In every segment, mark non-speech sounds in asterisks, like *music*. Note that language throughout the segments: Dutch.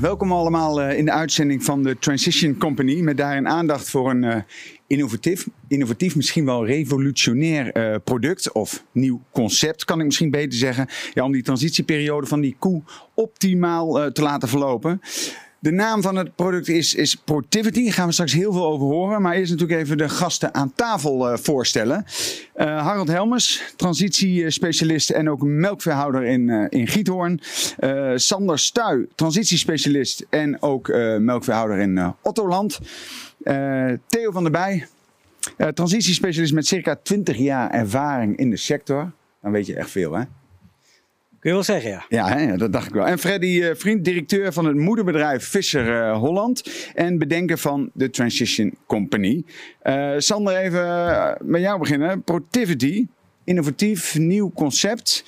Welkom allemaal eh, in de uitzending van de Transition Company. Met daarin aandacht voor een uh, innovatief, innovatief, misschien wel revolutionair uh, product of nieuw concept, kan ik misschien beter zeggen. Ja, om die transitieperiode van die koe optimaal te laten verlopen. De naam van het product is, is Protivity. Daar gaan we straks heel veel over horen. Maar eerst natuurlijk even de gasten aan tafel uh, voorstellen. Uh, Harold Helmers, transitiespecialist en ook melkveehouder in, uh, in Giethoorn. Sander Stuy, transitiespecialist en ook melkveehouder in Ottoland. Theo van der Bij, transitiespecialist met circa 20 jaar ervaring in de sector. Dan weet je echt veel, hè? Kun je wel zeggen, ja. Ja, hè, dat dacht ik wel. En Freddy uh, Vriend, directeur van het moederbedrijf Visser uh, Holland. En bedenker van de Transition Company. Uh, Sander, even met jou beginnen. Protivity, innovatief, nieuw concept.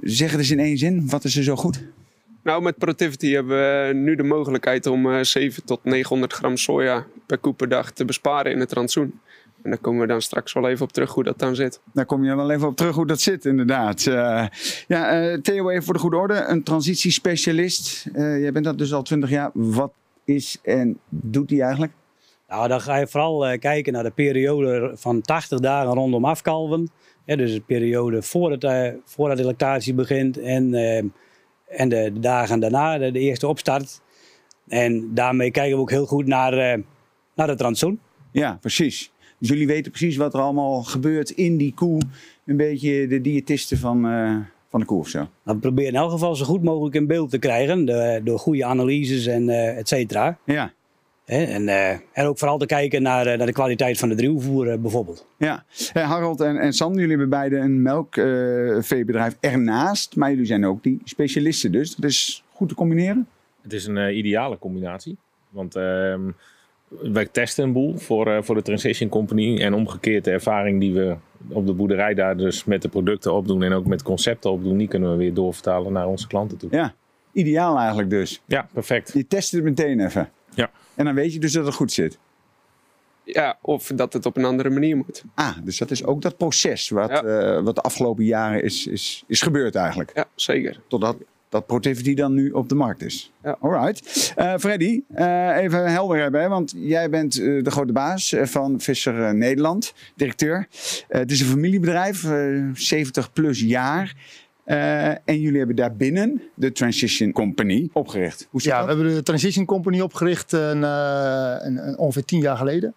Zeg het eens in één zin, wat is er zo goed? Nou, met Protivity hebben we nu de mogelijkheid om 7 tot 900 gram soja per koe per dag te besparen in het rantsoen. En daar komen we dan straks wel even op terug hoe dat dan zit. Daar kom je wel even op terug hoe dat zit, inderdaad. Uh, ja, uh, Theo, even voor de goede orde. Een transitiespecialist. Uh, jij bent dat dus al twintig jaar. Wat is en doet hij eigenlijk? Nou, dan ga je vooral kijken naar de periode van 80 dagen rondom afkalven. Ja, dus de periode voordat, voordat de lactatie begint en, en de, dagen daarna, de, de, eerste opstart. En daarmee kijken we ook heel goed naar, naar het rantsoen. Ja, precies. Dus jullie weten precies wat er allemaal gebeurt in die koe. Een beetje de diëtisten van, uh, van de koe of zo. Nou, we proberen in elk geval zo goed mogelijk in beeld te krijgen. De, door goede analyses en uh, et cetera. Ja. En, uh, en ook vooral te kijken naar, naar de kwaliteit van de driehoevoer bijvoorbeeld. Ja, Harold en, en Sander, jullie hebben beide een melkveebedrijf ernaast. Maar jullie zijn ook die specialisten dus. Dat is goed te combineren? Het is een ideale combinatie. Want ehm, wij testen een boel voor, uh, voor de Transition Company. En omgekeerd de ervaring die we op de boerderij daar dus met de producten opdoen en ook met concepten opdoen, die kunnen we weer doorvertalen naar onze klanten toe. Ja, ideaal eigenlijk dus. Ja, perfect. Je test het meteen even. Ja. En dan weet je dus dat het goed zit. Ja, of dat het op een andere manier moet. Ah, dus dat is ook dat proces wat, ja. uh, wat de afgelopen jaren is, is, is gebeurd eigenlijk. Ja, zeker. Totdat dat Protivity dan nu op de markt is. Ja. Alright. Uh, Freddy, uh, even helder hebben, hè? want jij bent uh, de grote baas van Visser Nederland, directeur. het is een familiebedrijf, 70 plus jaar. en jullie hebben daarbinnen de Transition Company opgericht. Hoe ja, dat? we hebben de Transition Company opgericht een, een, een, ongeveer tien jaar geleden.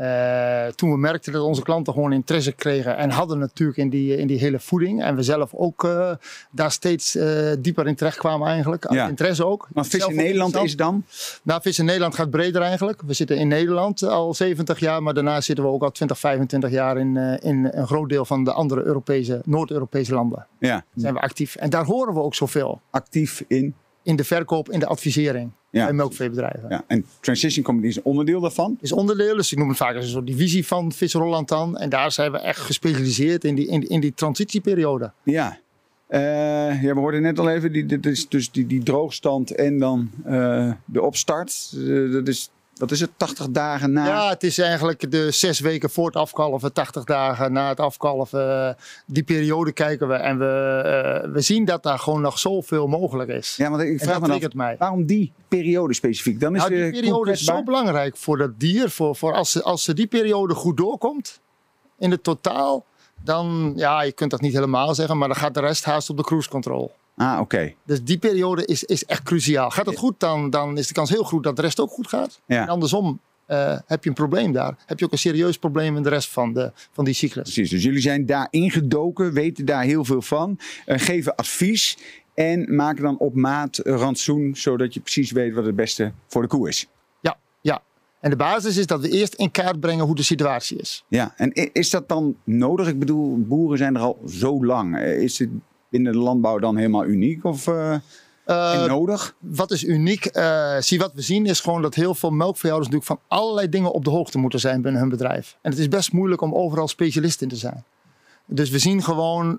Uh, toen we merkten dat onze klanten gewoon interesse kregen en hadden natuurlijk in die, in die hele voeding. En we zelf ook uh, daar steeds uh, dieper in terecht kwamen eigenlijk. Ja. Interesse ook. Maar vis in Nederland is dan? Nou, vis in Nederland gaat breder eigenlijk. We zitten in Nederland al 70 jaar, maar daarna zitten we ook al 20, 25 jaar in, in een groot deel van de andere Europese, Noord-Europese landen. Ja. Zijn we actief. En daar horen we ook zoveel. Actief in? In de verkoop, in de advisering ja. bij melkveebedrijven. Ja. En Transition Company is een onderdeel daarvan? Is onderdeel, dus ik noem het vaak als een soort divisie van Visser Holland dan. En daar zijn we echt gespecialiseerd in die, in, in die transitieperiode. Ja. Uh, ja, we hoorden net al even, die, dat is dus die, die droogstand en dan uh, de opstart. Uh, dat is wat is het, 80 dagen na? Ja, het is eigenlijk de zes weken voor het afkalven, 80 dagen na het afkalven. Die periode kijken we en we, uh, we zien dat daar gewoon nog zoveel mogelijk is. Ja, want ik vraag me af, mij. waarom die periode specifiek? Dan is nou, die periode is zo belangrijk voor dat dier. Voor, voor als, ze, als ze die periode goed doorkomt, in het totaal, dan, ja, je kunt dat niet helemaal zeggen, maar dan gaat de rest haast op de cruise control. Ah, oké. Okay. Dus die periode is, is echt cruciaal. Gaat het goed, dan, dan is de kans heel groot dat de rest ook goed gaat. Ja. En andersom uh, heb je een probleem daar. Heb je ook een serieus probleem in de rest van, de, van die cyclus. Precies, dus jullie zijn daar ingedoken, weten daar heel veel van, uh, geven advies en maken dan op maat rantsoen, zodat je precies weet wat het beste voor de koe is. Ja, ja. En de basis is dat we eerst in kaart brengen hoe de situatie is. Ja, en is dat dan nodig? Ik bedoel, boeren zijn er al zo lang. Is het binnen de landbouw dan helemaal uniek of uh, uh, nodig? Wat is uniek? Uh, zie, wat we zien is gewoon dat heel veel melkveehouders natuurlijk van allerlei dingen op de hoogte moeten zijn binnen hun bedrijf. En het is best moeilijk om overal specialist in te zijn. Dus we zien gewoon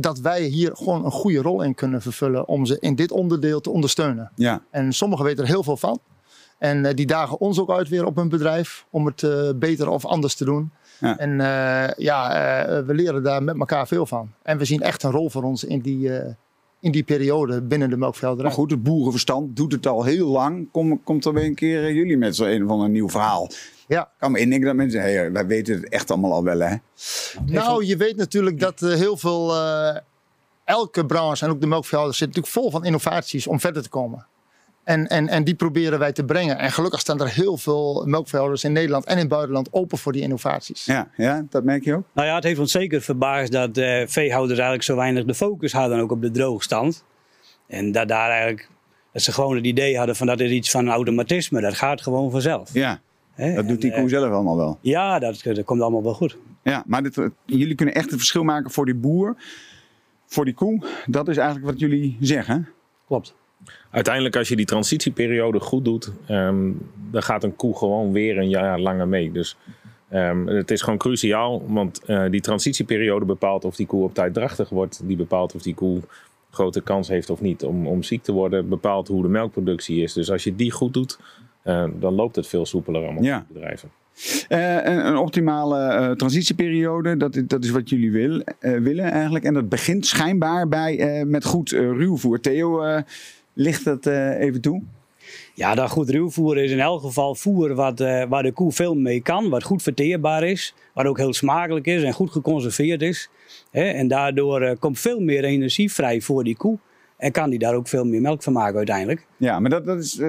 dat wij hier gewoon een goede rol in kunnen vervullen om ze in dit onderdeel te ondersteunen. Ja. En sommigen weten er heel veel van. En die dagen ons ook uit weer op hun bedrijf om het beter of anders te doen. Ja. En uh, ja, uh, we leren daar met elkaar veel van. En we zien echt een rol voor ons in die, uh, in die periode binnen de melkveehouderij. Maar goed, het boerenverstand doet het al heel lang. Kom, komt er weer een keer eh, jullie met zo'n een of ander nieuw verhaal. Ja. Kan me indenken dat mensen zeggen, hey, wij weten het echt allemaal al wel hè. Nou, je weet natuurlijk dat eh, heel veel, eh, elke branche en ook de melkveehouders zit natuurlijk vol van innovaties om verder te komen. En, en, en die proberen wij te brengen. En gelukkig staan er heel veel melkveehouders in Nederland en in het buitenland open voor die innovaties. Ja, ja, dat merk je ook. Nou ja, het heeft ons zeker verbaasd dat eh, veehouders eigenlijk zo weinig de focus hadden ook op de droogstand. En dat daar eigenlijk, dat ze gewoon het idee hadden van dat is iets van automatisme. Dat gaat gewoon vanzelf. Ja, Hè? dat doet die eh, koe zelf allemaal wel. Ja, dat, dat komt allemaal wel goed. Ja, maar dit, jullie kunnen echt het verschil maken voor die boer, voor die koe. Dat is eigenlijk wat jullie zeggen. Klopt. Uiteindelijk, als je die transitieperiode goed doet, ehm, dan gaat een koe gewoon weer een jaar langer mee. Dus ehm, het is gewoon cruciaal, want eh, die transitieperiode bepaalt of die koe op tijd drachtig wordt. Die bepaalt of die koe grote kans heeft of niet om, om ziek te worden. Bepaalt hoe de melkproductie is. Dus als je die goed doet, eh, dan loopt het veel soepeler allemaal Ja. voor bedrijven. Eh, een, een optimale eh, transitieperiode, dat, is- dat is wat jullie wil, willen eigenlijk. En dat begint schijnbaar bij met goed ruwvoer. Theo, ligt dat eh, even toe? Ja, dat goed ruwvoer is in elk geval voer wat, eh, waar de koe veel mee kan. Wat goed verteerbaar is. Wat ook heel smakelijk is en goed geconserveerd is. Hè, en daardoor eh, komt veel meer energie vrij voor die koe. En kan die daar ook veel meer melk van maken uiteindelijk. Ja, maar dat, dat is.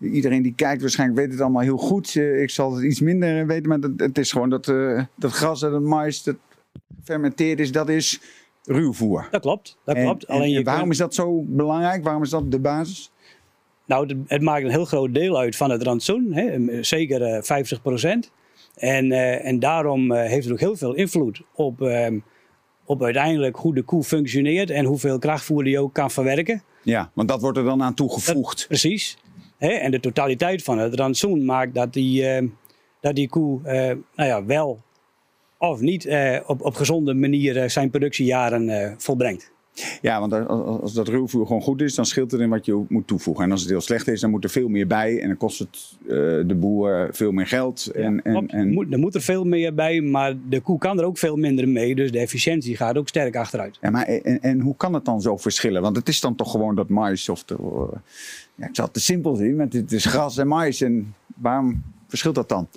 iedereen die kijkt waarschijnlijk weet het allemaal heel goed. Ik zal het iets minder weten, maar dat, het is gewoon dat, dat gras en dat mais dat fermenteerd is, dat is ruwvoer. Dat klopt. Dat En- klopt. en- Alleen en waarom kunt- is dat zo belangrijk? Waarom is dat de basis? Nou, het- het maakt een heel groot deel uit van het rantsoen. Hè? Zeker eh 50 En, eh, en daarom eh, heeft het ook heel veel invloed op, ehm, op uiteindelijk hoe de koe functioneert en hoeveel krachtvoer die ook kan verwerken. Ja, want dat wordt er dan aan toegevoegd. Precies. Hè? En de totaliteit van het rantsoen maakt dat die, eh, dat die koe nou ja, wel of niet eh, op, op gezonde manier zijn productiejaren eh, volbrengt. Ja, want als- dat ruwvoer gewoon goed is, dan scheelt het in wat je moet toevoegen. En als het heel slecht is, dan moet er veel meer bij. En dan kost het eh, de boer veel meer geld. En, en, Moet, er moet er veel meer bij, maar de koe kan er ook veel minder mee. Dus de efficiëntie gaat ook sterk achteruit. Ja, maar en, en hoe kan het dan zo verschillen? Want het is dan toch gewoon dat mais of de, ja, ik zal het te simpel zien, want het is gras en mais. En waarom verschilt dat dan?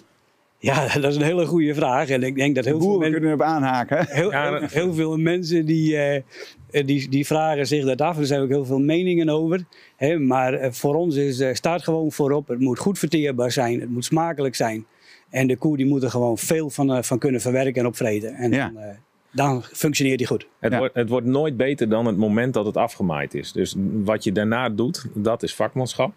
Ja, *laughs* dat is een hele goede vraag. En ik denk dat heel veel, Boeren men- kunnen erop aanhaken. *laughs* heel, Ja, heel, dat- heel veel mensen die, eh, die, die vragen zich dat af. Er zijn ook heel veel meningen over. Hè, maar eh, voor ons is, eh, staat gewoon voorop. Het moet goed verteerbaar zijn. Het moet smakelijk zijn. En de koe die moet er gewoon veel van, van kunnen verwerken en opvreten. En Ja. dan, eh, dan functioneert die goed. Het, Ja. wordt, het wordt nooit beter dan het moment dat het afgemaaid is. Dus wat je daarna doet, dat is vakmanschap.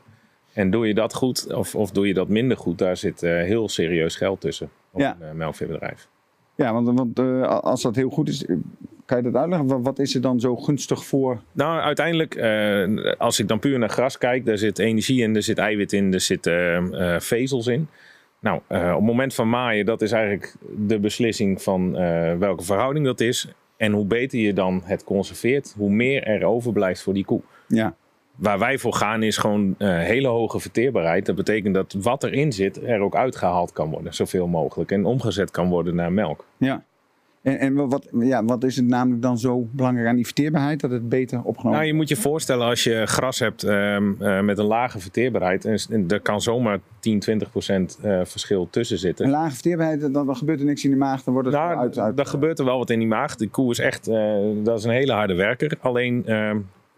En doe je dat goed of, of doe je dat minder goed, daar zit eh, heel serieus geld tussen op Ja. een uh, melkveebedrijf. Ja, want, want eh, als dat heel goed is, eh, kan je dat uitleggen? Wat, is er dan zo gunstig voor? Nou, uiteindelijk, eh, als ik dan puur naar gras kijk, daar zit energie in, er zit eiwit in, er zitten eh, vezels in. Nou, eh, op het moment van maaien, dat is eigenlijk de beslissing van eh, welke verhouding dat is. En hoe beter je dan het conserveert, hoe meer er overblijft voor die koe. Ja, Waar wij voor gaan is gewoon eh, hele hoge verteerbaarheid. Dat betekent dat wat erin zit er ook uitgehaald kan worden, zoveel mogelijk. En omgezet kan worden naar melk. ja. En, en wat, ja, wat is het namelijk dan zo belangrijk aan die verteerbaarheid? Dat het beter opgenomen Nou, je moet je voorstellen als je gras hebt ehm, eh, met een lage verteerbaarheid. En, en er kan zomaar 10, 20 procent eh, verschil tussen zitten. Een lage verteerbaarheid, dan, dan gebeurt er niks in de maag. Dan wordt het Nou, uit, uit, dan gebeurt er wel wat in die maag. De koe is echt, dat is een hele harde werker. Alleen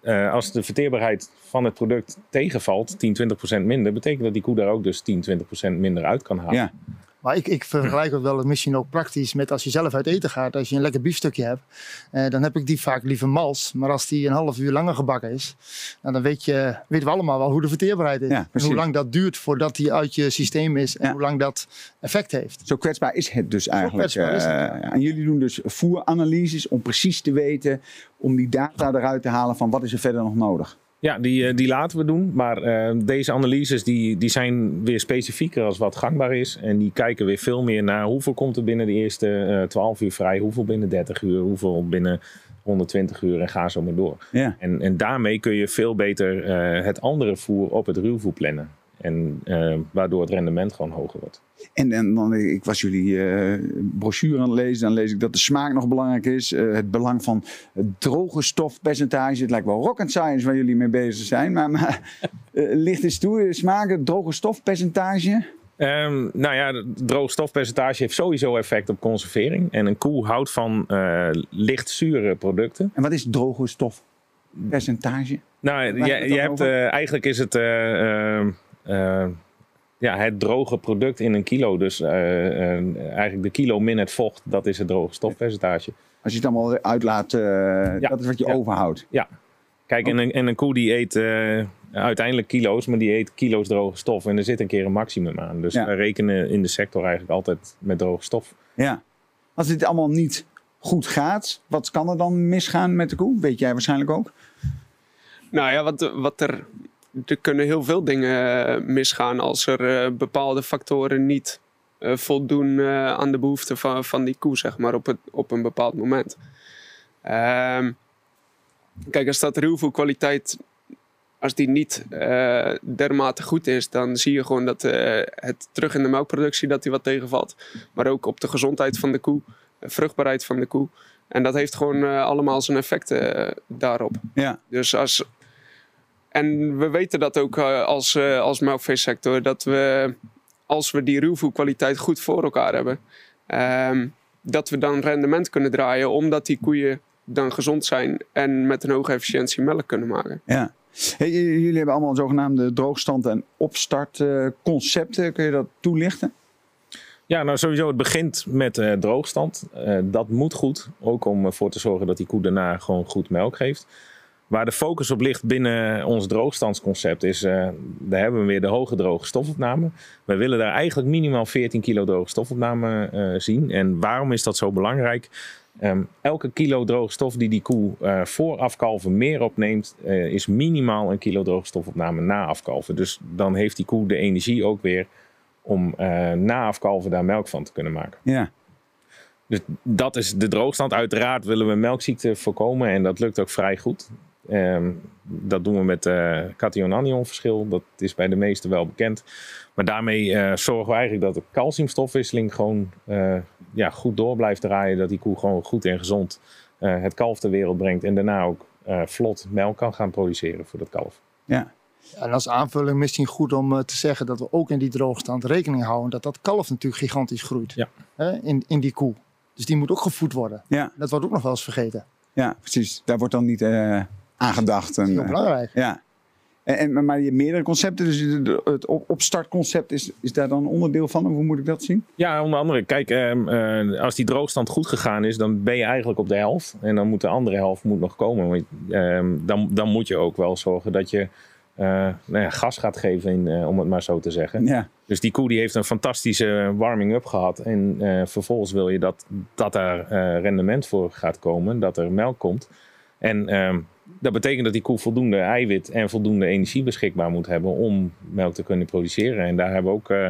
eh, als de verteerbaarheid van het product tegenvalt, 10, 20 procent minder, betekent dat die koe daar ook dus 10, 20 procent minder uit kan halen. Ja, Maar ik, ik vergelijk het wel misschien ook praktisch met als je zelf uit eten gaat. Als je een lekker biefstukje hebt, eh, dan heb ik die vaak liever mals. Maar als die een half uur langer gebakken is, nou, dan weet je, weten we allemaal wel hoe de verteerbaarheid is. Ja, en hoe lang dat duurt voordat die uit je systeem is. En Ja. hoe lang dat effect heeft. zo kwetsbaar is het dus eigenlijk. het, Eh, ja. en jullie doen dus voeranalyses om precies te weten, om die data eruit te halen van wat is er verder nog nodig. Ja, die, eh, die laten we doen. Maar eh, deze analyses die, die zijn weer specifieker als wat gangbaar is. En die kijken weer veel meer naar hoeveel komt er binnen de eerste eh 12 uur vrij. Hoeveel binnen 30 uur. Hoeveel binnen 120 uur. En ga zo maar door. Ja. En, en daarmee kun je veel beter het andere voer op het ruwvoer plannen. En eh, waardoor het rendement gewoon hoger wordt. En, en dan, ik was jullie eh, brochure aan het lezen. Dan lees ik dat de smaak nog belangrijk is. Eh, het belang van het droge stofpercentage. Het lijkt wel rocket science waar jullie mee bezig zijn. Maar, maar *laughs* ligt eens toe, smaak, het droge stofpercentage. Ehm, nou ja, het droogstofpercentage heeft sowieso effect op conservering. En een koe houdt van eh licht zure producten. En wat is droge stofpercentage? Nou, je, je hebt, eigenlijk is het eh, eh, eh, ja, het droge product in een kilo. Dus eh, eh, eigenlijk de kilo min het vocht, dat is het droge stofpercentage. Als je het allemaal uitlaat, eh, dat is wat je Ja. overhoudt. Kijk, en, een, en een koe die eet eh, uiteindelijk kilo's, maar die eet kilo's droge stof. En er zit een keer een maximum aan. Dus Ja. wij rekenen in de sector eigenlijk altijd met droge stof. Ja. Als dit allemaal niet goed gaat, wat kan er dan misgaan met de koe? Weet jij waarschijnlijk ook. Nou ja, wat, wat er, er kunnen heel veel dingen eh, misgaan als er eh, bepaalde factoren niet eh, voldoen aan de behoeften van, van die koe, zeg maar, op, het, op een bepaald moment. Ehm, kijk, als dat ruwvoerkwaliteit, als die niet dermate goed is, dan zie je gewoon dat het terug in de melkproductie dat die wat tegenvalt. Maar ook op de gezondheid van de koe, de vruchtbaarheid van de koe. En dat heeft gewoon allemaal zijn effecten daarop. Ja. Dus als. En we weten dat ook eh, als, eh, als melkveesector, dat we als we die ruwvoerkwaliteit goed voor elkaar hebben, ehm, dat we dan rendement kunnen draaien, omdat die koeien dan gezond zijn en met een hoge efficiëntie melk kunnen maken. Ja. Hey, jullie hebben allemaal zogenaamde droogstand- en opstartconcepten. Kun je dat toelichten? Ja, nou sowieso, het begint met eh, droogstand. Eh, dat moet goed, ook om ervoor te zorgen dat die koe daarna gewoon goed melk geeft. Waar de focus op ligt binnen ons droogstandsconcept is, eh, daar hebben we weer de hoge droge stofopname. We willen daar eigenlijk minimaal 14 kilo droge stofopname eh, zien. En waarom is dat zo belangrijk? Ehm, elke kilo droge stof die die koe eh, voor afkalven meer opneemt, is minimaal een kilo droge stofopname na afkalven. Dus dan heeft die koe de energie ook weer om na afkalven daar melk van te kunnen maken. Ja. Dus dat is de droogstand. Uiteraard willen we melkziekte voorkomen en dat lukt ook vrij goed. Ehm, dat doen we met eh cation-anion verschil. Dat is bij de meesten wel bekend. Maar daarmee eh, zorgen we eigenlijk dat de calciumstofwisseling gewoon eh, ja, goed door blijft draaien. Dat die koe gewoon goed en gezond eh, het kalf ter wereld brengt. En daarna ook eh, vlot melk kan gaan produceren voor dat kalf. Ja. En als aanvulling misschien goed om eh, te zeggen dat we ook in die droogstand rekening houden dat dat kalf natuurlijk gigantisch groeit Ja. hè, in, in die koe. Dus die moet ook gevoed worden. Ja. Dat wordt ook nog wel eens vergeten. ja, precies. Daar wordt dan niet eh aangedacht. En, Heel eh, belangrijk. ja. En, en, maar je hebt meerdere concepten. Dus het op- opstartconcept is, is daar dan onderdeel van? Of hoe moet ik dat zien? Ja, onder andere, kijk, ehm, eh, als die droogstand goed gegaan is, dan ben je eigenlijk op de helft. En dan moet de andere helft moet nog komen. Want, ehm, dan, dan moet je ook wel zorgen dat je eh, nou ja, gas gaat geven, in, eh, om het maar zo te zeggen. Ja. Dus die koe die heeft een fantastische warming-up gehad. En eh, vervolgens wil je dat, dat daar eh, rendement voor gaat komen, dat er melk komt. En ehm, dat betekent dat die koe voldoende eiwit en voldoende energie beschikbaar moet hebben om melk te kunnen produceren. En daar hebben we ook eh,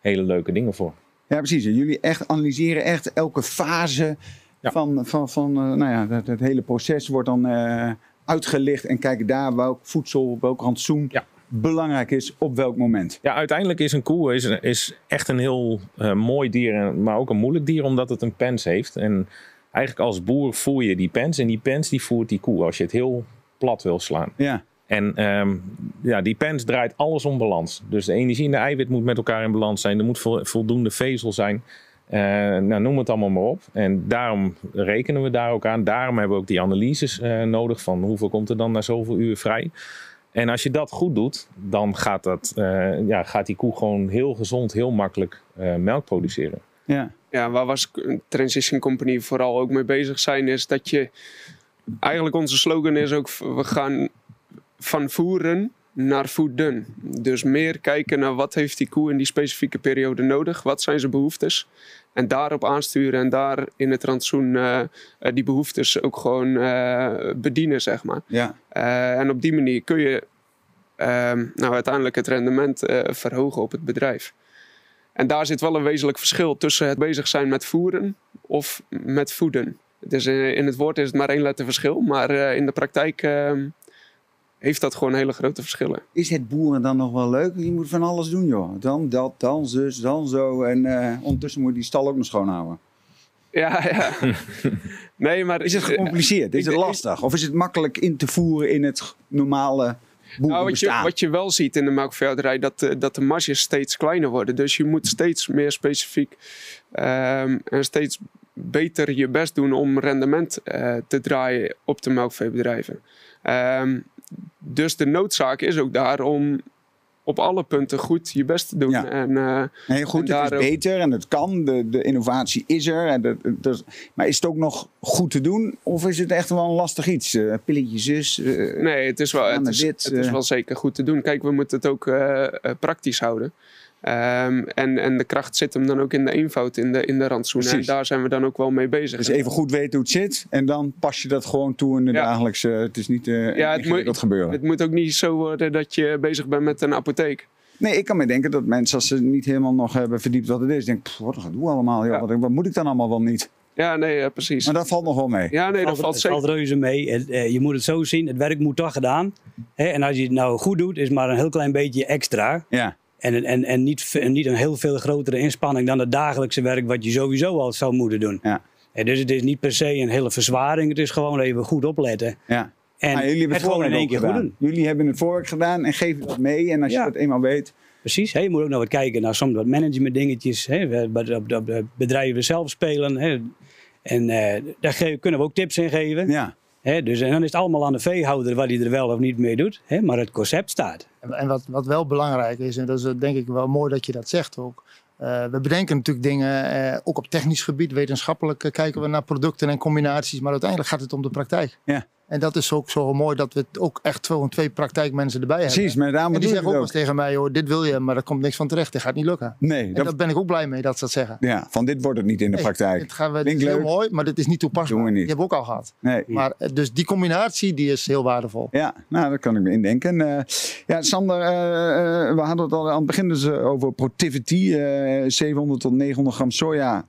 hele leuke dingen voor. Ja, precies. En jullie echt analyseren echt elke fase Ja. van, van, van eh, nou ja, het, het hele proces wordt dan eh, uitgelicht en kijken daar welk voedsel, welk rantsoen Ja. belangrijk is op welk moment. Ja, uiteindelijk is een koe is, is echt een heel mooi dier, maar ook een moeilijk dier, omdat het een pens heeft. En eigenlijk als boer voer je die pens en die pens die voert die koe als je het heel plat wil slaan. Ja, En ehm, ja, die pens draait alles om balans. Dus de energie en de eiwit moet met elkaar in balans zijn. Er moet vol- voldoende vezel zijn. Eh, nou, noem het allemaal maar op. En daarom rekenen we daar ook aan. Daarom hebben we ook die analyses eh, nodig van hoeveel komt er dan na zoveel uur vrij. En als je dat goed doet, dan gaat, dat, eh, ja, gaat die koe gewoon heel gezond, heel makkelijk melk produceren. ja, ja, waar was Transition Company vooral ook mee bezig zijn, is dat je. Eigenlijk onze slogan is ook: we gaan van voeren naar voeden. Dus meer kijken naar wat heeft die koe in die specifieke periode nodig, wat zijn zijn behoeftes. En daarop aansturen en daar in het rantsoen eh, eh, die behoeftes ook gewoon eh, bedienen, zeg maar. ja, en op die manier kun je ehm, nou, uiteindelijk het rendement verhogen op het bedrijf. En daar zit wel een wezenlijk verschil tussen het bezig zijn met voeren of met voeden. Dus in het woord is het maar één letter verschil, maar eh, in de praktijk ehm, heeft dat gewoon hele grote verschillen. Is het boeren dan nog wel leuk? Je moet van alles doen, joh. Dan dat, dan zus, dan zo. En eh, ondertussen moet je die stal ook nog schoonhouden. Ja, ja. *laughs* nee, maar Is het gecompliceerd? Is het lastig? Of is het makkelijk in te voeren in het normale Nou, wat, je, wat je wel ziet in de melkveehouderij, dat, dat de marges steeds kleiner worden. Dus je moet steeds meer specifiek ehm, en steeds beter je best doen om rendement eh, te draaien op de melkveebedrijven. Ehm, dus de noodzaak is ook daar om op alle punten goed je best te doen. Ja. En, eh, Nee, goed, En het is beter en het kan. De, de innovatie is er. En de, de- maar is het ook nog goed te doen? Of is het echt wel een lastig iets? Eh pilletje zus? eh, Nee, het is, wel, het, is, dit, het is wel zeker goed te doen. Kijk, we moeten het ook praktisch houden. Ehm, en, en de kracht zit hem dan ook in de eenvoud in de, in de rantsoenen. En daar zijn we dan ook wel mee bezig. Dus even goed weten hoe het zit. En dan pas je dat gewoon toe in de Ja. dagelijkse... Het is niet eh Ja, het moet- gebeuren. Het moet ook niet zo worden dat je bezig bent met een apotheek. Nee, ik kan me denken dat mensen, als ze niet helemaal nog hebben verdiept wat het is, denken, "Pff, wat gedoe allemaal, joh. Ja. Wat, wat moet ik dan allemaal wel niet? Ja, nee, precies. Maar dat valt nog wel mee. Ja, nee, dat valt, valt zeker. valt reuze mee. Het, eh, je moet het zo zien, het werk moet toch gedaan. Hè? En als je het nou goed doet, is maar een heel klein beetje extra. Ja, En, en, en niet, niet een heel veel grotere inspanning dan het dagelijkse werk wat je sowieso al zou moeten doen. ja, En dus het is niet per se een hele verzwaring, het is gewoon even goed opletten. ja. En jullie hebben het het gewoon in één keer goed gedaan. doen. Jullie hebben het voorwerk gedaan en geven dat mee. En als Ja. je dat eenmaal weet, Precies, hè? je moet ook nog wat kijken naar soms wat management dingetjes. Hè? De bedrijven zelf spelen. Hè? En eh, daar kunnen we ook tips in geven. ja. Dus, en dan is het allemaal aan de veehouder wat hij er wel of niet mee doet. Maar het concept staat. En en wat, wat wel belangrijk is, en dat is eh, denk ik wel mooi dat je dat zegt ook. eh, we bedenken natuurlijk dingen, eh, ook op technisch gebied, wetenschappelijk kijken we naar producten en combinaties, maar uiteindelijk gaat het om de praktijk. Ja. En dat is ook zo mooi dat we het ook echt gewoon twee praktijkmensen erbij Precies, hebben. maar daarom En die zeggen ook wel eens tegen mij, hoor, dit wil je, maar er komt niks van terecht, dit gaat niet lukken. Nee, En dat, daar ben ik ook blij mee dat ze dat zeggen. ja, van dit wordt het niet in de Nee, praktijk. Dit, gaan we, dit is heel leuk. mooi, maar dit is niet toepasbaar. Doen we niet. Die hebben we ook al gehad. Nee. Maar, eh, dus die combinatie die is heel waardevol. Ja, nou, daar kan ik me indenken. Eh ja, Sander, eh, we hadden het al aan het begin dus over Protivity. eh 700 tot 900 gram soja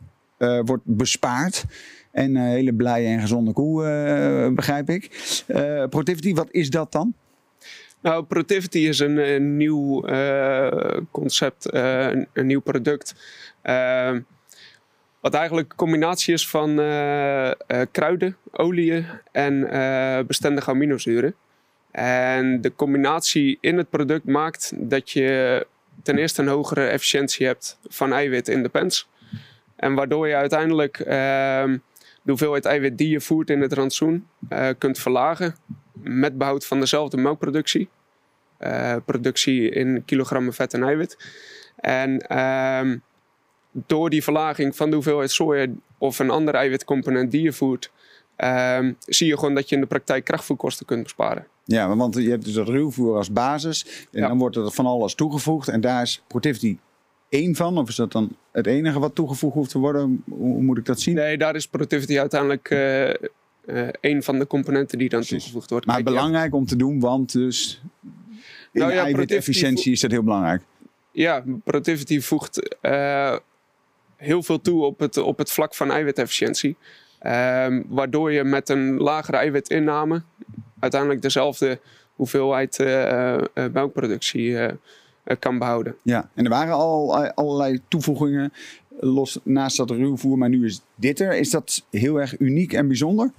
wordt bespaard. En een hele blije en gezonde koe, eh, begrijp ik. Eh Protivity, wat is dat dan? Nou, Protivity is een, eh, nieuw eh, concept, eh, een, nieuw product. Eh, wat eigenlijk een combinatie is van eh, eh, kruiden, oliën en eh, bestendige aminozuren. En de combinatie in het product maakt dat je ten eerste een hogere efficiëntie hebt van eiwit in de pens. En waardoor je uiteindelijk ehm, de hoeveelheid eiwit die je voert in het rantsoen eh, kunt verlagen met behoud van dezelfde melkproductie. Eh, productie in kilogrammen vet en eiwit. En ehm, door die verlaging van de hoeveelheid soja of een andere eiwitcomponent die je voert, ehm, zie je gewoon dat je in de praktijk krachtvoerkosten kunt besparen. Ja, want je hebt dus dat ruwvoer als basis. En Ja. dan wordt er van alles toegevoegd. En daar is Protivity één van? Of is dat dan het enige wat toegevoegd hoeft te worden? Hoe, moet ik dat zien? Nee, daar is productivity uiteindelijk eh, eh, een van de componenten die dan Precies. toegevoegd wordt. Maar Kijk, ja. belangrijk om te doen, want dus in Nou ja, eiwitefficiëntie is dat heel belangrijk. Ja, Productivity voegt eh, heel veel toe op het, op het vlak van eiwitefficiëntie. Ehm, waardoor je met een lagere eiwitinname uiteindelijk dezelfde hoeveelheid eh, eh, melkproductie eh, eh, kan behouden. Ja, en er waren al eh, allerlei toevoegingen los naast dat ruwvoer, maar nu is dit er. Is dat heel erg uniek en bijzonder?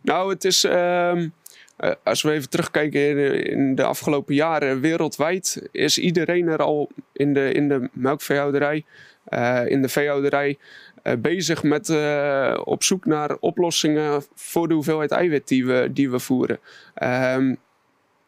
Nou, het is. ehm, eh, als we even terugkijken in de, in de afgelopen jaren, wereldwijd is iedereen er al in de, in de melkveehouderij, eh, in de veehouderij, eh, bezig met eh, op zoek naar oplossingen voor de hoeveelheid eiwit die we, die we voeren. Ehm,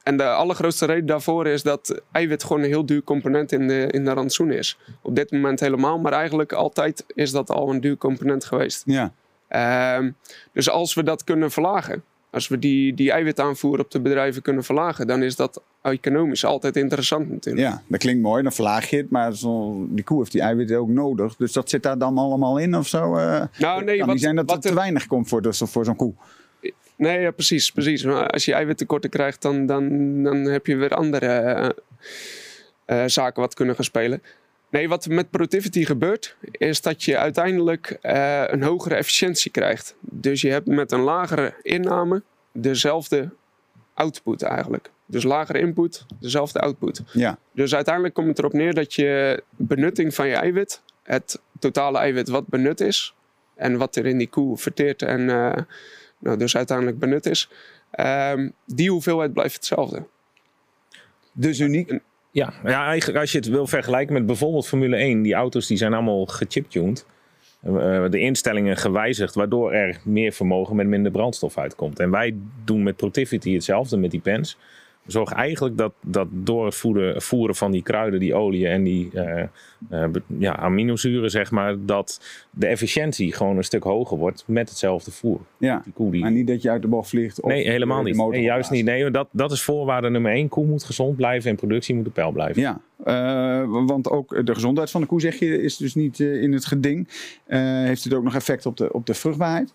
en de allergrootste reden daarvoor is dat eiwit gewoon een heel duur component in de, in de rantsoen is. Op dit moment helemaal, maar eigenlijk altijd is dat al een duur component geweest. Ja, Ehm, dus als we dat kunnen verlagen, als we die, die eiwitaanvoer op de bedrijven kunnen verlagen, dan is dat economisch altijd interessant natuurlijk. ja, dat klinkt mooi, dan verlaag je het. Maar zo, die koe heeft die eiwitten ook nodig. Dus dat zit daar dan allemaal in of zo? eh? Nou, nee, kan wat, niet zijn dat wat het te er- weinig komt voor, dus, voor zo'n koe. Nee ja, precies, precies. Maar als je eiwittekorten krijgt, dan, dan, dan heb je weer andere eh, eh, zaken wat kunnen gaan spelen. Nee, wat met productivity gebeurt, is dat je uiteindelijk eh, een hogere efficiëntie krijgt. Dus je hebt met een lagere inname dezelfde output eigenlijk. Dus lagere input, dezelfde output. Ja, Dus uiteindelijk komt het erop neer dat je benutting van je eiwit, het totale eiwit wat benut is, en wat er in die koe verteerd en nou, dus uiteindelijk benut is, ehm, die hoeveelheid blijft hetzelfde. dus uniek. Ja, ja, eigenlijk als je het wil vergelijken met bijvoorbeeld Formule 1, die auto's die zijn allemaal gechiptuned. Eh, de instellingen gewijzigd, waardoor er meer vermogen met minder brandstof uitkomt. En wij doen met Protivity hetzelfde met die pens. We zorgen eigenlijk dat, dat door het voeden, voeren van die kruiden, die olie en die eh, eh, ja, aminozuren, zeg maar, dat de efficiëntie gewoon een stuk hoger wordt met hetzelfde voer. Ja, Die koe die... maar niet dat je uit de bocht vliegt. Of Nee, helemaal niet. Nee, juist niet. Nee, dat, dat is voorwaarde nummer één. Koe moet gezond blijven en productie moet op peil blijven. Ja, eh, want ook de gezondheid van de koe, zeg je, is dus niet in het geding. Heeft het ook nog effect op de, op de vruchtbaarheid?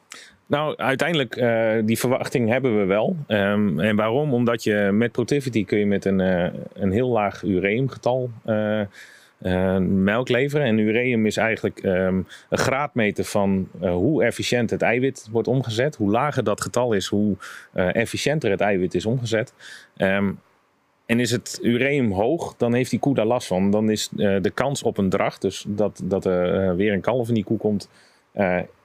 Nou, uiteindelijk, eh, die verwachting hebben we wel. Ehm, en waarom? Omdat je met Protivity kun je met een, eh, een heel laag ureumgetal eh, melk leveren. En ureum is eigenlijk ehm, een graadmeter van hoe efficiënt het eiwit wordt omgezet. Hoe lager dat getal is, hoe efficiënter het eiwit is omgezet. Ehm, en is het ureum hoog, dan heeft die koe daar last van. Dan is de kans op een dracht, dus dat, dat er weer een kalf in die koe komt,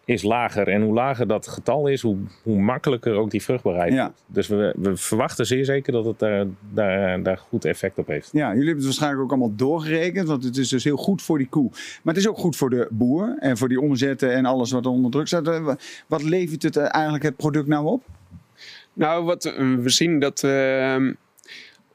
is lager. En hoe lager dat getal is, hoe, hoe makkelijker ook die vruchtbaarheid Ja. Dus we, we verwachten zeer zeker dat het daar, daar, daar goed effect op heeft. Ja, jullie hebben het waarschijnlijk ook allemaal doorgerekend, want het is dus heel goed voor die koe. Maar het is ook goed voor de boer en voor die omzetten en alles wat er onder druk staat. Eh, wa- Wat levert het eh, eigenlijk het product nou op? Nou, wat we we zien dat ehm,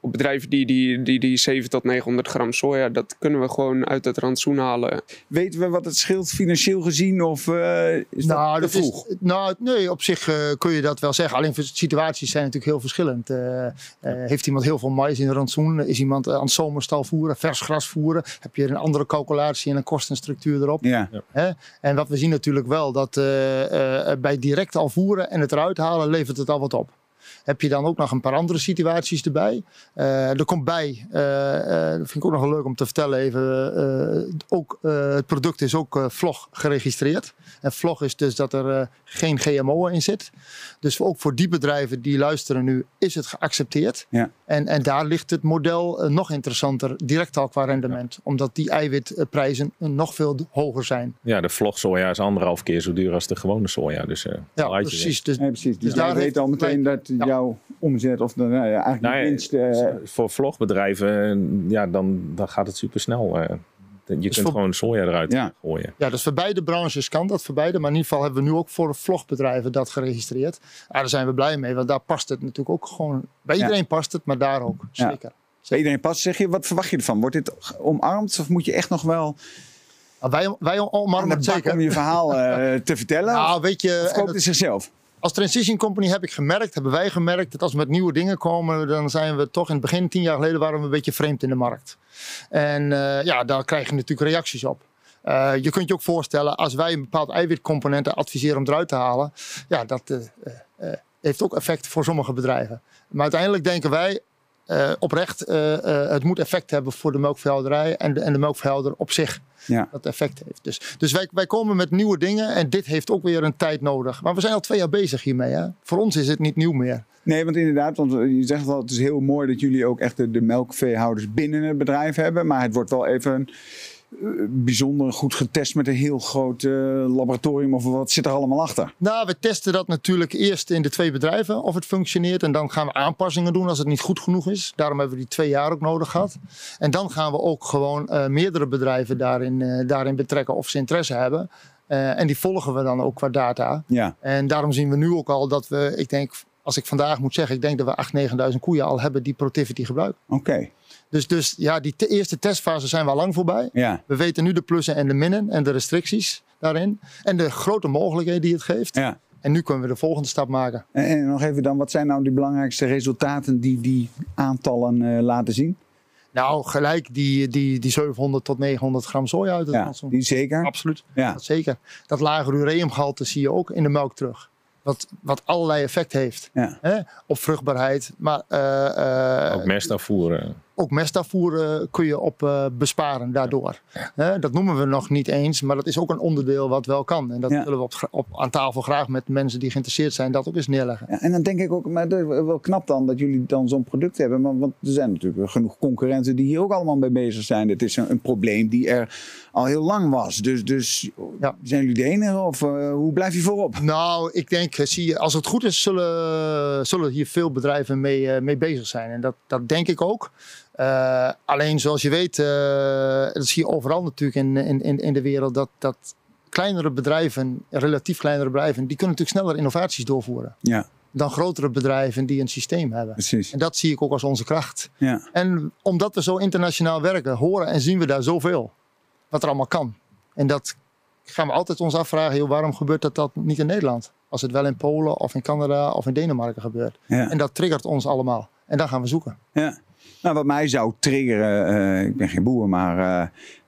op bedrijven die, die, die, die 7 tot 900 gram soja, dat kunnen we gewoon uit het rantsoen halen. Weten we wat het scheelt financieel gezien of eh, is dat te vroeg? Is, nou, nee, op zich eh, kun je dat wel zeggen. Alleen situaties zijn natuurlijk heel verschillend. Eh, eh, heeft iemand heel veel mais in de rantsoen? Is iemand aan het zomerstal voeren, vers gras voeren? Heb je een andere calculatie en een kostenstructuur erop? Ja, Hè? En wat we zien natuurlijk wel, dat eh, eh, bij direct al voeren en het eruit halen, levert het al wat op. Heb je dan ook nog een paar andere situaties erbij? Eh, er komt bij, eh, eh, dat vind ik ook nog wel leuk om te vertellen even, eh, ook, eh, het product is ook eh, vlog geregistreerd. En vlog is dus dat er eh, geen GMO in zit. Dus ook voor die bedrijven die luisteren nu, is het geaccepteerd. Ja. En, en daar ligt het model nog interessanter, direct al qua rendement. Omdat die eiwitprijzen nog veel hoger zijn. Ja, de vlogsoja is anderhalf keer zo duur als de gewone soja. Dus, eh, Ja, precies. Dus nee, precies. Dus daar weet al meteen dat Ja. Jouw omzet of de, nou ja, eigenlijk Nou ja, winst... eh, Voor vlogbedrijven, ja, dan, dan gaat het super snel. je kunt voor- gewoon soja eruit Ja. gooien. Ja, dus voor beide branches kan dat, voor beide. Maar in ieder geval hebben we nu ook voor vlogbedrijven dat geregistreerd. Ja, daar zijn we blij mee, want daar past het natuurlijk ook gewoon. Bij Ja. iedereen past het, maar daar ook. Ja. Zeker. bij iedereen past, zeg je, wat verwacht je ervan? Wordt dit omarmd of moet je echt nog wel Maar wij, wij omarmen de het bak zeker. om je verhaal eh, te vertellen? *laughs* Nou, weet je, of en koopt dat- het zichzelf? Als Transition Company heb ik gemerkt, hebben wij gemerkt, dat als we met nieuwe dingen komen, dan zijn we toch in het begin, tien jaar geleden, waren we een beetje vreemd in de markt. En eh, ja, daar krijg je natuurlijk reacties op. Eh, je kunt je ook voorstellen, als wij een bepaald eiwitcomponenten adviseren om eruit te halen, ja, dat eh, heeft ook effect voor sommige bedrijven. Maar uiteindelijk denken wij eh, oprecht, eh, eh, het moet effect hebben voor de melkveehouderij en de, en de melkveehouder op zich. Ja. Dat effect heeft. Dus, dus wij, wij komen met nieuwe dingen en dit heeft ook weer een tijd nodig. Maar we zijn al twee jaar bezig hiermee. Hè? Voor ons is het niet nieuw meer. Nee, want inderdaad, want je zegt wel, het is heel mooi dat jullie ook echt de, de melkveehouders binnen het bedrijf hebben. Maar het wordt wel even bijzonder goed getest met een heel groot eh, laboratorium of wat zit er allemaal achter? Nou, we testen dat natuurlijk eerst in de twee bedrijven of het functioneert. En dan gaan we aanpassingen doen als het niet goed genoeg is. Daarom hebben we die twee jaar ook nodig gehad. En dan gaan we ook gewoon eh, meerdere bedrijven daarin, eh, daarin betrekken of ze interesse hebben. En die volgen we dan ook qua data. Ja, En daarom zien we nu ook al dat we, ik denk, als ik vandaag moet zeggen, ik denk dat we 8.000, 9.000 koeien al hebben die Protivity gebruiken. oké. Dus, dus ja, die te- eerste testfase zijn we al lang voorbij. Ja, We weten nu de plussen en de minnen en de restricties daarin. En de grote mogelijkheden die het geeft. ja. En nu kunnen we de volgende stap maken. En, en nog even dan, wat zijn nou de belangrijkste resultaten die die aantallen eh, laten zien? Nou, gelijk die, die, die 700 tot 900 gram soja uit het Ja, rantsoen. die zeker. Absoluut, Ja, dat zeker. Dat lage ureumgehalte zie je ook in de melk terug. Wat, wat allerlei effect heeft ja. hè? op vruchtbaarheid. Maar, eh, eh, Ook mestafvoer. Ook mestafvoer eh, kun je op eh, besparen daardoor. Dat noemen we nog niet eens, maar dat is ook een onderdeel wat wel kan. En dat Ja. willen we op, op, aan tafel graag met mensen die geïnteresseerd zijn dat ook eens neerleggen. Ja, en dan denk ik ook, maar dat is wel knap dan dat jullie dan zo'n product hebben. Maar, want er zijn natuurlijk genoeg concurrenten die hier ook allemaal mee bezig zijn. Dit is een, een probleem die er al heel lang was. Dus, dus zijn jullie de enige of eh, hoe blijf je voorop? Nou, ik denk, zie je, als het goed is, zullen, zullen hier veel bedrijven mee, mee bezig zijn. En dat, dat denk ik ook. Eh, alleen zoals je weet, eh, dat zie je overal natuurlijk in, in, in, in de wereld, dat, dat kleinere bedrijven, relatief kleinere bedrijven, die kunnen natuurlijk sneller innovaties doorvoeren Ja, dan grotere bedrijven die een systeem hebben. precies. En dat zie ik ook als onze kracht. Ja, En omdat we zo internationaal werken, horen en zien we daar zoveel. Wat er allemaal kan. En dat gaan we altijd ons afvragen, joh, waarom gebeurt dat, dat niet in Nederland? Als het wel in Polen of in Canada of in Denemarken gebeurt. ja. En dat triggert ons allemaal. En dan gaan we zoeken. Ja. Nou, wat mij zou triggeren, eh, ik ben geen boer, maar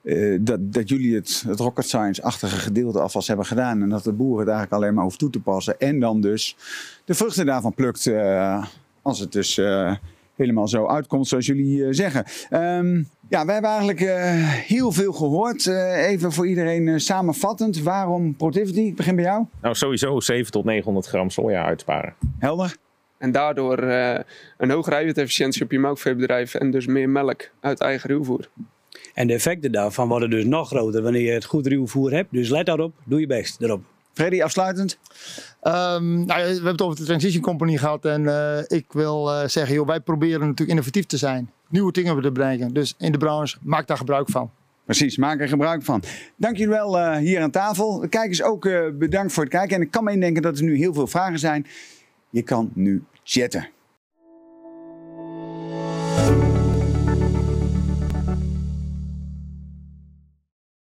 eh, eh, dat, dat jullie het, het rocket science-achtige gedeelte alvast hebben gedaan. En dat de boeren het eigenlijk alleen maar hoeft toe te passen. En dan dus de vruchten daarvan plukt als het dus helemaal zo uitkomt zoals jullie zeggen. Ehm, ja, wij hebben eigenlijk heel veel gehoord. Eh, even voor iedereen samenvattend. Waarom Protivity? Ik begin bij jou. Nou, sowieso 7 tot 900 gram soja uitsparen. Helder? En daardoor eh, een hogere eiwitefficiëntie op je melkveebedrijf en dus meer melk uit eigen ruwvoer. En de effecten daarvan worden dus nog groter wanneer je het goed ruwvoer hebt. Dus let daarop, doe je best erop. Freddy, afsluitend. Ehm, nou, we hebben het over de Transition Company gehad. En eh, ik wil eh, zeggen, joh, wij proberen natuurlijk innovatief te zijn. Nieuwe dingen te brengen. Dus in de branche, maak daar gebruik van. Precies, maak er gebruik van. Dank jullie wel eh, hier aan tafel. De kijkers ook eh, bedankt voor het kijken. En ik kan me indenken dat er nu heel veel vragen zijn. Je kan nu chatten.